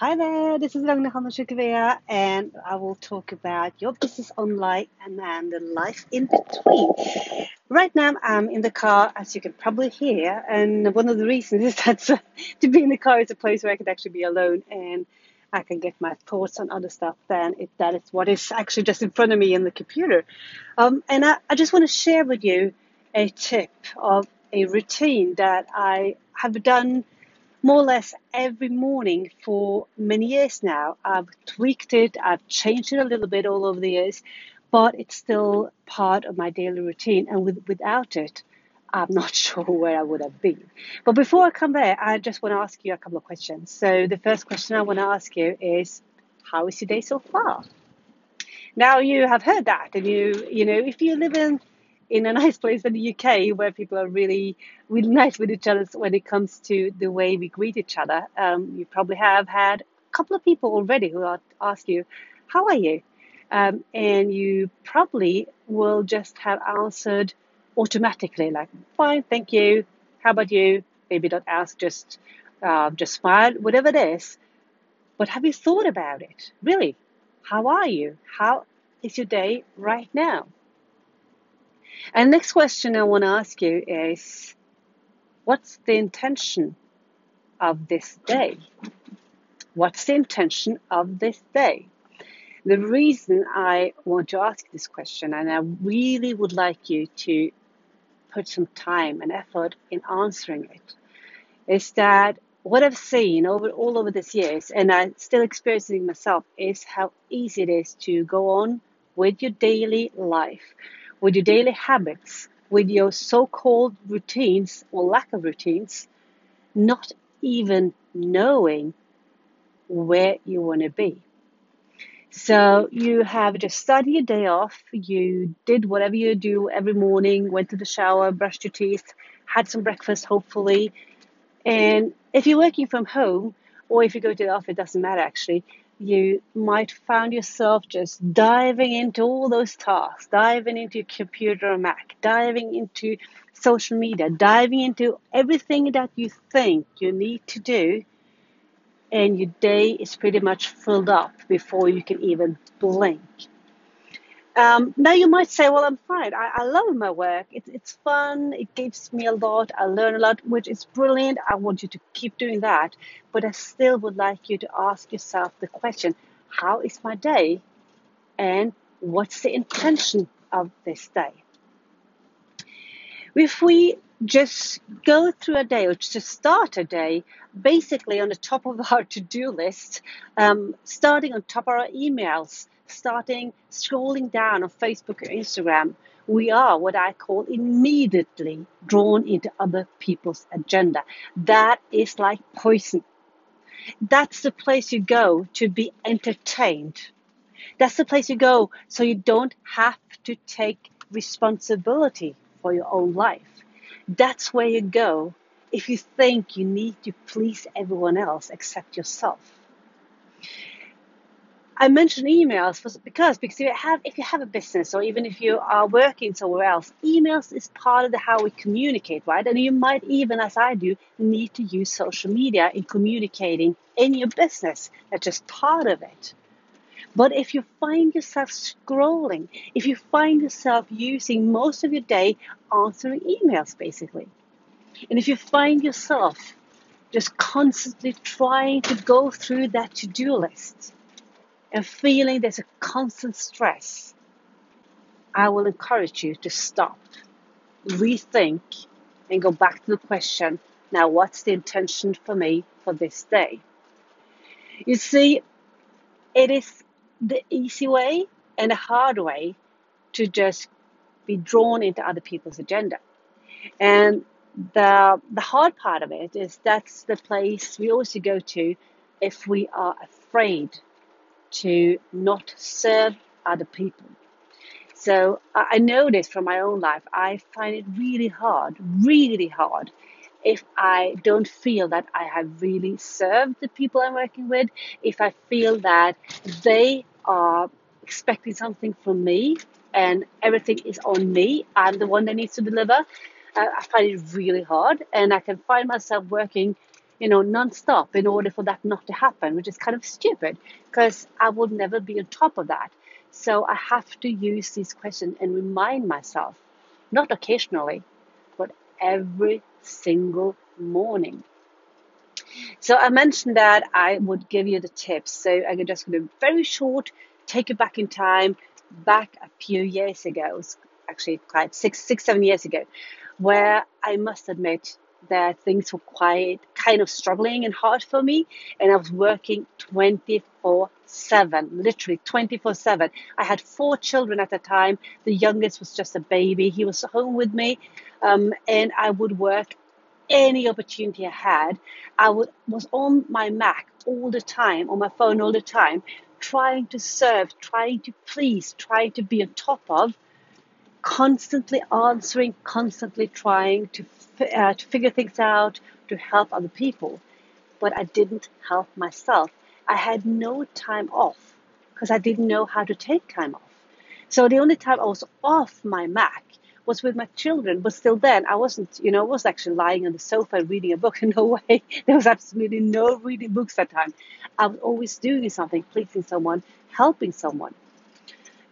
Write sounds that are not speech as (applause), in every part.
Hi there, this is Ragnar Hammashukavea, and I will talk about your business online and then the life in between. Right now, I'm in the car, as you can probably hear, and one of the reasons (laughs) is that to be in the car is a place where I can actually be alone and I can get my thoughts on other stuff than if that is what is actually just in front of me in the computer. Um, and I, I just want to share with you a tip of a routine that I have done more or less every morning for many years now. I've tweaked it, I've changed it a little bit all over the years, but it's still part of my daily routine. And with, without it, I'm not (laughs) sure where I would have been. But before I come there, I just want to ask you a couple of questions. So the first question I want to ask you is, how is your day so far? Now you have heard that, and you, you know, if you live in in a (laughs) nice place in the UK where people are really, really nice with each other when it comes to the way we greet each other. Um, you probably have had a couple of people already who ask you, How are you? Um, and you probably will just have answered automatically, like, Fine, thank you. How about you? Maybe don't ask, just, uh, just smile, whatever it is. But have you thought about it? Really? How are you? How is your day right now? And next question I want to ask you is what's the intention of this day? What's the intention of this day? The reason I want to ask this question, and I really would like you to put some time and effort in answering it, is that what I've seen over all over these years, and I'm still experiencing myself, is how easy it is to go on with your daily life with your daily habits, with your so called routines or lack of routines, not even knowing where you want to be. So you have just started your day off, you did whatever you do every morning, went to the shower, brushed your teeth, had some breakfast, hopefully. And if you're working from home, or if you go to the office, it doesn't matter actually, you might find yourself just diving into all those tasks, diving into your computer or Mac, diving into social media, diving into everything that you think you need to do, and your day is pretty much filled up before you can even blink. Um, now you might say, well, I'm fine. I, I love my work. It's, it's fun. It gives me a lot. I learn a lot, which is brilliant. I want you to keep doing that. But I still would like you to ask yourself the question, how is my day? And what's the intention of this day? If we just go through a day or just start a day basically on the top of our (laughs) to-do list, um, starting on top of our emails, starting scrolling down on Facebook or Instagram, we are what I call immediately drawn into other people's agenda. That is like poison. That's the place you go to be entertained. That's the place you go so you don't have to take responsibility for your own life. That's where you go if you think you need to please everyone else except yourself. I mention emails because because if you have if you have a business or even if you are working somewhere else, emails is part of the how we communicate, right? And you might even, as I do, need to use social media in communicating in your business. That's just part of it. But if you find yourself scrolling, if you find yourself using most of your day answering emails, basically, and if you find yourself just constantly trying to go through that to do list and feeling there's a constant stress, I will encourage you to stop, rethink, and go back to the question now, what's the intention for me for this day? You see, it is the easy way and the hard way to just be drawn into other people's agenda. And the the hard part of it is that's the place we also go to if we are afraid to not serve other people. So I know this from my own life. I find it really hard, really hard, if I don't feel that I have really served the people I'm working with, if I feel that they are expecting something from me and everything is on me, I'm the one that needs to deliver. I find it really hard, and I can find myself working you know, non-stop in order for that not to happen, which is kind of stupid because I will never be on top of that. So I have to use these questions and remind myself, not occasionally, but every single morning. So I mentioned that I would give you the tips. So I'm just going to very short take you back in time, back a few years ago, actually quite six, six, seven years ago, where I must admit that things were quite kind of struggling and hard for me, and I was working 24 7, literally 24 7. I had four children at the time. The youngest was just a baby. He was home with me, um, and I would work any opportunity I had. I would, was on my Mac all the time, on my phone all the time, trying to serve, trying to please, trying to be on top of, constantly answering, constantly trying to, uh, to figure things out, to help other people. But I didn't help myself. I had no time off because I didn't know how to take time off. So the only time I was off my Mac was with my children, but still then I wasn't, you know, I was actually lying on the sofa reading a book. In (laughs) no way. There was absolutely no reading books that time. I was always doing something, pleasing someone, helping someone.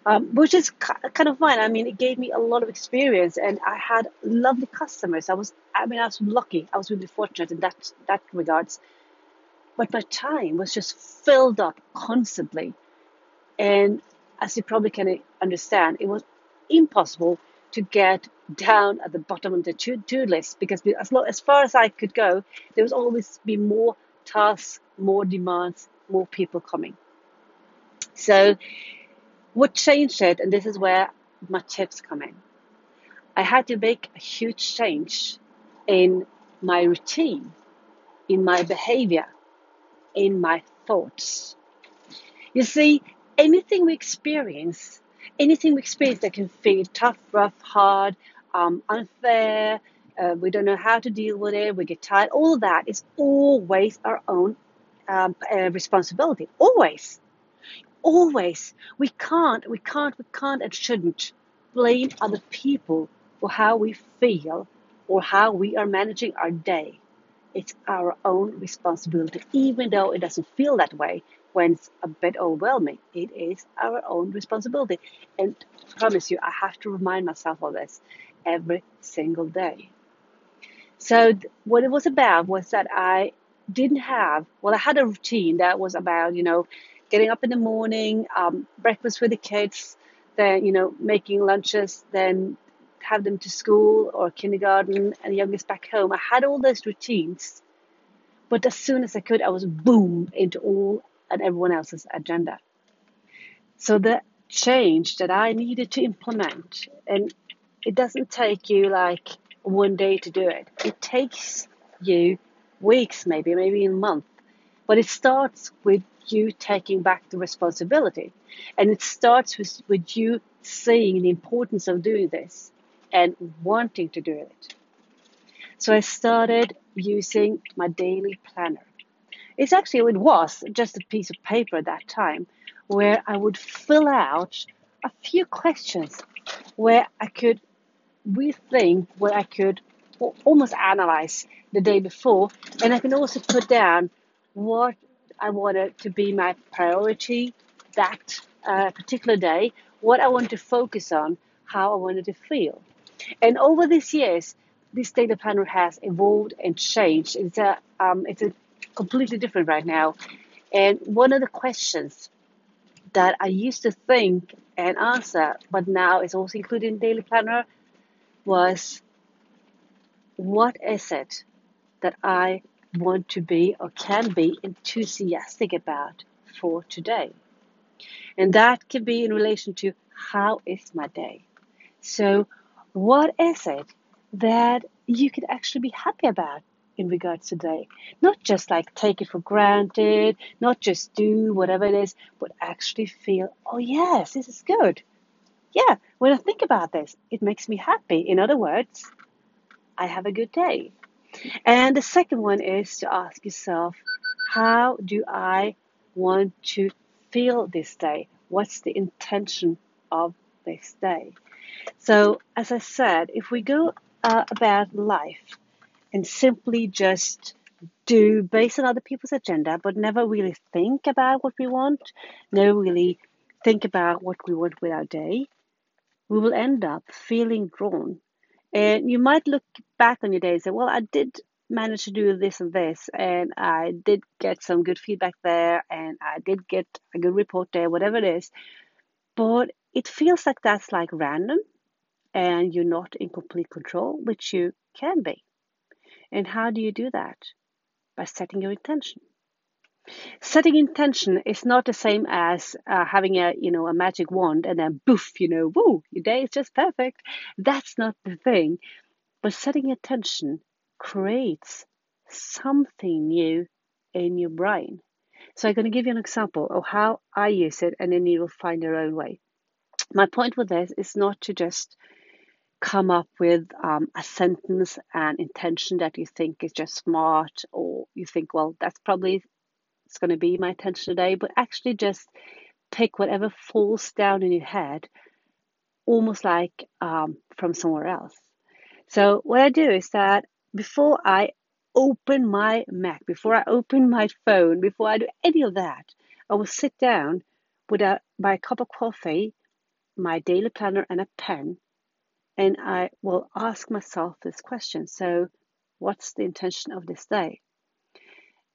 Um, which is kind of fun. I mean, it gave me a lot of experience, and I had lovely customers. I was, I mean, I was lucky. I was really fortunate in that that regards. But my time was just filled up constantly, and as you probably can understand, it was impossible to get down at the bottom of the to-do list because as, long, as far as I could go, there was always be more tasks, more demands, more people coming. So what changed it, and this is where my tips come in. I had to make a huge change in my routine, in my behavior, in my thoughts. You see, anything we experience anything we experience that can feel tough, rough, hard, um, unfair, uh, we don't know how to deal with it, we get tired, all of that is always our own um, uh, responsibility. Always. Always. We can't, we can't, we can't and shouldn't blame other people for how we feel or how we are managing our day. It's our own responsibility, even though it doesn't feel that way when it's a bit overwhelming. It is our own responsibility. And I promise you, I have to remind myself of this every single day. So, what it was about was that I didn't have, well, I had a routine that was about, you know, getting up in the morning, um, breakfast with the kids, then, you know, making lunches, then have them to school or kindergarten and the youngest back home. I had all those routines, but as soon as I could, I was boom into all and everyone else's agenda. So the change that I needed to implement, and it doesn't take you like one day to do it. It takes you weeks, maybe, maybe a month. But it starts with you taking back the responsibility. And it starts with, with you seeing the importance of doing this and wanting to do it. So I started using my daily planner. It's actually, it was just a piece of paper at that time where I would fill out a few questions where I could rethink, where I could almost analyze the day before. And I can also put down what I wanted to be my priority that uh, particular day, what I wanted to focus on, how I wanted to feel. And over these years, this data planner has evolved and changed. It's a, um, it's a completely different right now. And one of the questions that I used to think and answer, but now it's also included in Daily Planner, was what is it that I want to be or can be enthusiastic about for today? And that can be in relation to how is my day? So, what is it that you could actually be happy about in regards to today. Not just like take it for granted, not just do whatever it is, but actually feel, oh, yes, this is good. Yeah, when I think about this, it makes me happy. In other words, I have a good day. And the second one is to ask yourself, how do I want to feel this day? What's the intention of this day? So, as I said, if we go uh, about life and simply just do based on other people's agenda, but never really think about what we want, never really think about what we want with our day, we will end up feeling drawn. Mm-hmm. And you might look back on your day and say, well, I did manage to do this and this, and I did get some good feedback there, and I did get a good report there, whatever it is. But it feels like that's like random and you're not in complete control, which you can be. And how do you do that? By setting your intention. Setting intention is not the same as uh, having a you know a magic wand and then boof you know woo your day is just perfect. That's not the thing. But setting intention creates something new in your brain. So I'm going to give you an example of how I use it, and then you will find your own way. My point with this is not to just come up with um, a sentence and intention that you think is just smart, or you think, well, that's probably it's going to be my intention today, but actually just pick whatever falls down in your head, almost like um, from somewhere else. So what I do is that before I open my Mac, before I open my phone, before I do any of that, I will sit down with a my cup of coffee, my daily planner, and a pen, and I will ask myself this question. So, what's the intention of this day?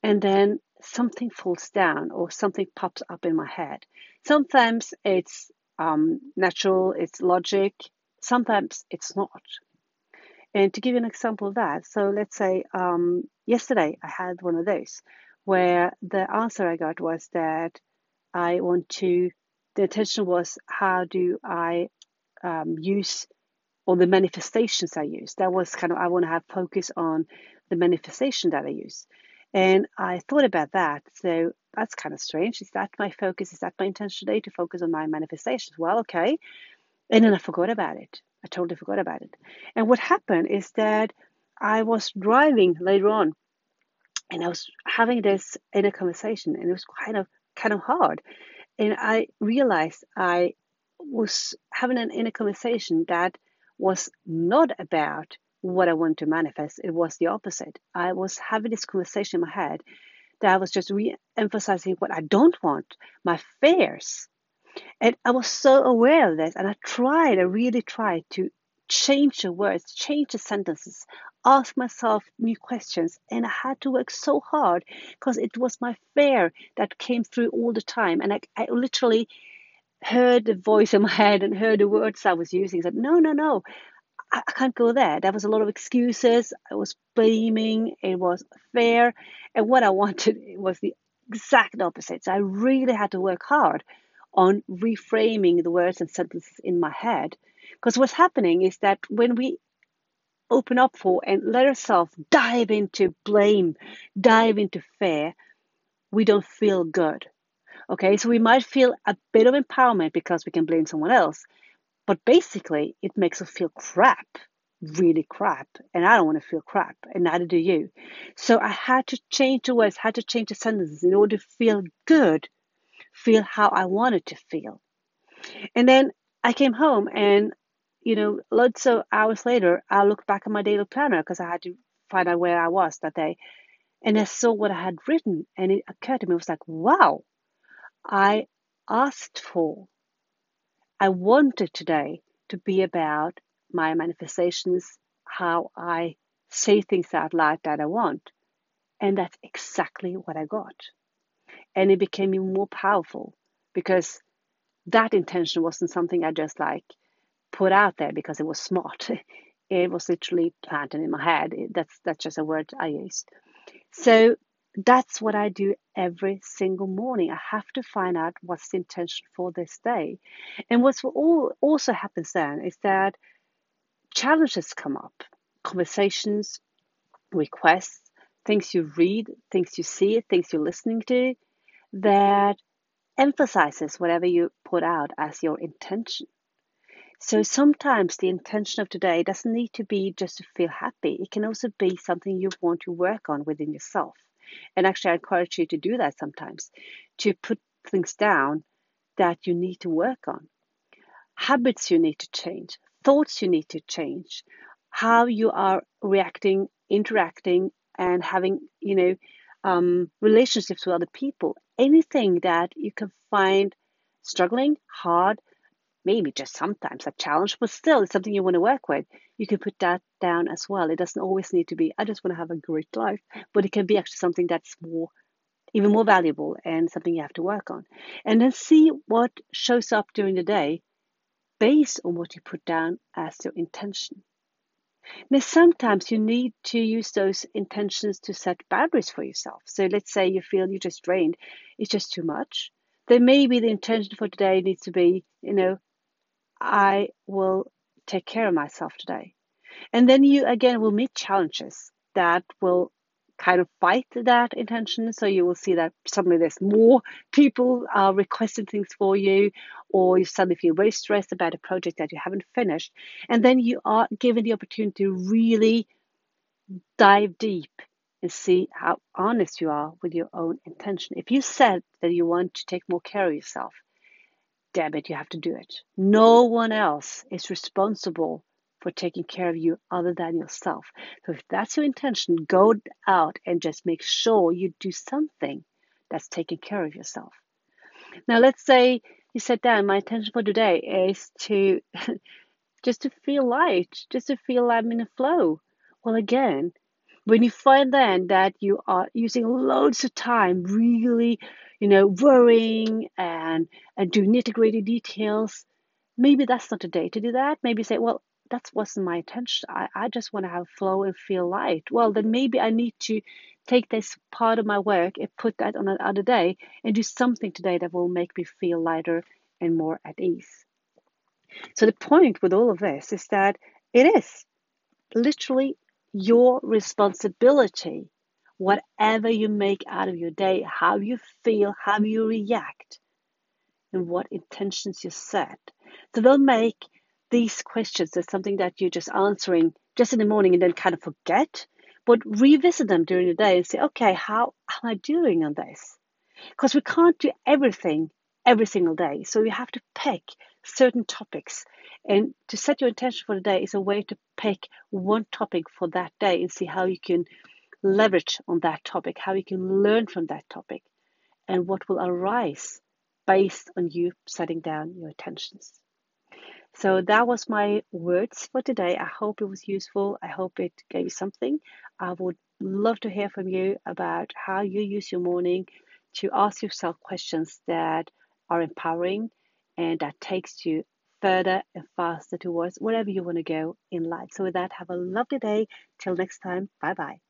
And then something falls down or something pops up in my head. Sometimes it's um, natural, it's logic, sometimes it's not. And to give you an example of that, so let's say um, yesterday I had one of those where the answer I got was that I want to, the intention was how do I um, use or the manifestations I use. That was kind of, I want to have focus on the manifestation that I use. And I thought about that. So that's kind of strange. Is that my focus? Is that my intention today to focus on my manifestations? Well, okay. And then I forgot about it. I totally forgot about it. And what happened is that I was driving later on and I was having this inner conversation and it was kind of kind of hard. And I realized I was having an inner conversation that was not about what I want to manifest. It was the opposite. I was having this conversation in my head that I was just re emphasizing what I don't want, my fears. And I was so aware of this, and I tried, I really tried to change the words, change the sentences, ask myself new questions. And I had to work so hard because it was my fear that came through all the time. And I, I literally heard the voice in my head and heard the words I was using. I said, no, no, no, I, I can't go there. There was a lot of excuses. I was blaming. It was fair. And what I wanted was the exact opposite. So I really had to work hard on reframing the words and sentences in my head. Because what's happening is that when we open up for and let ourselves dive into blame, dive into fear, we don't feel good. Okay, so we might feel a bit of empowerment because we can blame someone else, but basically, it makes us feel crap, really crap. And I don't want to feel crap, and neither do you. So I had to change the words, had to change the sentences in order to feel good, feel how I wanted to feel. And then I came home, and you know, lots of hours later, I looked back at my daily planner because I had to find out where I was that day. And I saw what I had written, and it occurred to me, it was like, wow, I asked for I wanted today to be about my manifestations, how I say things out loud that I want. And that's exactly what I got. And it became even more powerful because that intention wasn't something I just like put out there because it was smart. (laughs) It was literally planted in my head. That's that's just a word I used. So that's what I do every single morning. I have to find out what's the intention for this day. And what's all, also happens then is that challenges come up, conversations, requests, things you read, things you see, things you're listening to that emphasizes whatever you put out as your intention. So sometimes the intention of today doesn't need to be just to feel happy. It can also be something you want to work on within yourself. And actually, I encourage you to do that sometimes to put things down that you need to work on, habits you need to change, thoughts you need to change, how you are reacting, interacting, and having, you know, um, relationships with other people. Anything that you can find struggling, hard, maybe just sometimes a challenge, but still it's something you want to work with. You can put that down as well. It doesn't always need to be, I just want to have a great life, but it can be actually something that's more, even more valuable and something you have to work on. And then see what shows up during the day based on what you put down as your intention. Now, sometimes you need to use those intentions to set boundaries for yourself. So let's say you feel you're just drained, it's just too much. Then maybe the intention for today needs to be, you know, I will take care of myself today. And then you again will meet challenges that will kind of fight that intention. So you will see that suddenly there's more people are requesting things for you, or you suddenly feel very stressed about a project that you haven't finished. And then you are given the opportunity to really dive deep and see how honest you are with your own intention. If you said that you want to take more care of yourself, damn it, you have to do it. Mm-hmm. No one else is responsible for taking care of you other than yourself. So if that's your intention, go out and just make sure you do something that's taking care of yourself. Now, let's say you said down, my intention for today is to (laughs) just to feel light, just to feel I'm in a flow. Well, again, when you find then that you are using loads of time really you know worrying and and doing nitty-gritty details maybe that's not the day to do that. Maybe say well that wasn't my intention. I, I just want to have flow and feel light. Well then maybe i need to take this part of my work and put that on another day and do something today that will make me feel lighter and more at ease. So the point with all of this is that it is literally your responsibility. Whatever you make out of your day, how you feel, how you react, and what intentions you set. So don't make these questions as something that you're just answering just in the morning and then kind of forget, but revisit them during the day and say, okay, how am I doing on this? Because we can't do everything every single day. So you have to pick certain topics. And to set your intention for the day is a way to pick one topic for that day and see how you can leverage on that topic, how you can learn from that topic, and what will arise based on you setting down your intentions. So that was my words for today. I hope it was useful. I hope it gave you something. I would love to hear from you about how you use your morning to ask yourself questions that are empowering and that takes you further and faster towards wherever you want to go in life. So, with that, have a lovely day. Till next time, bye bye.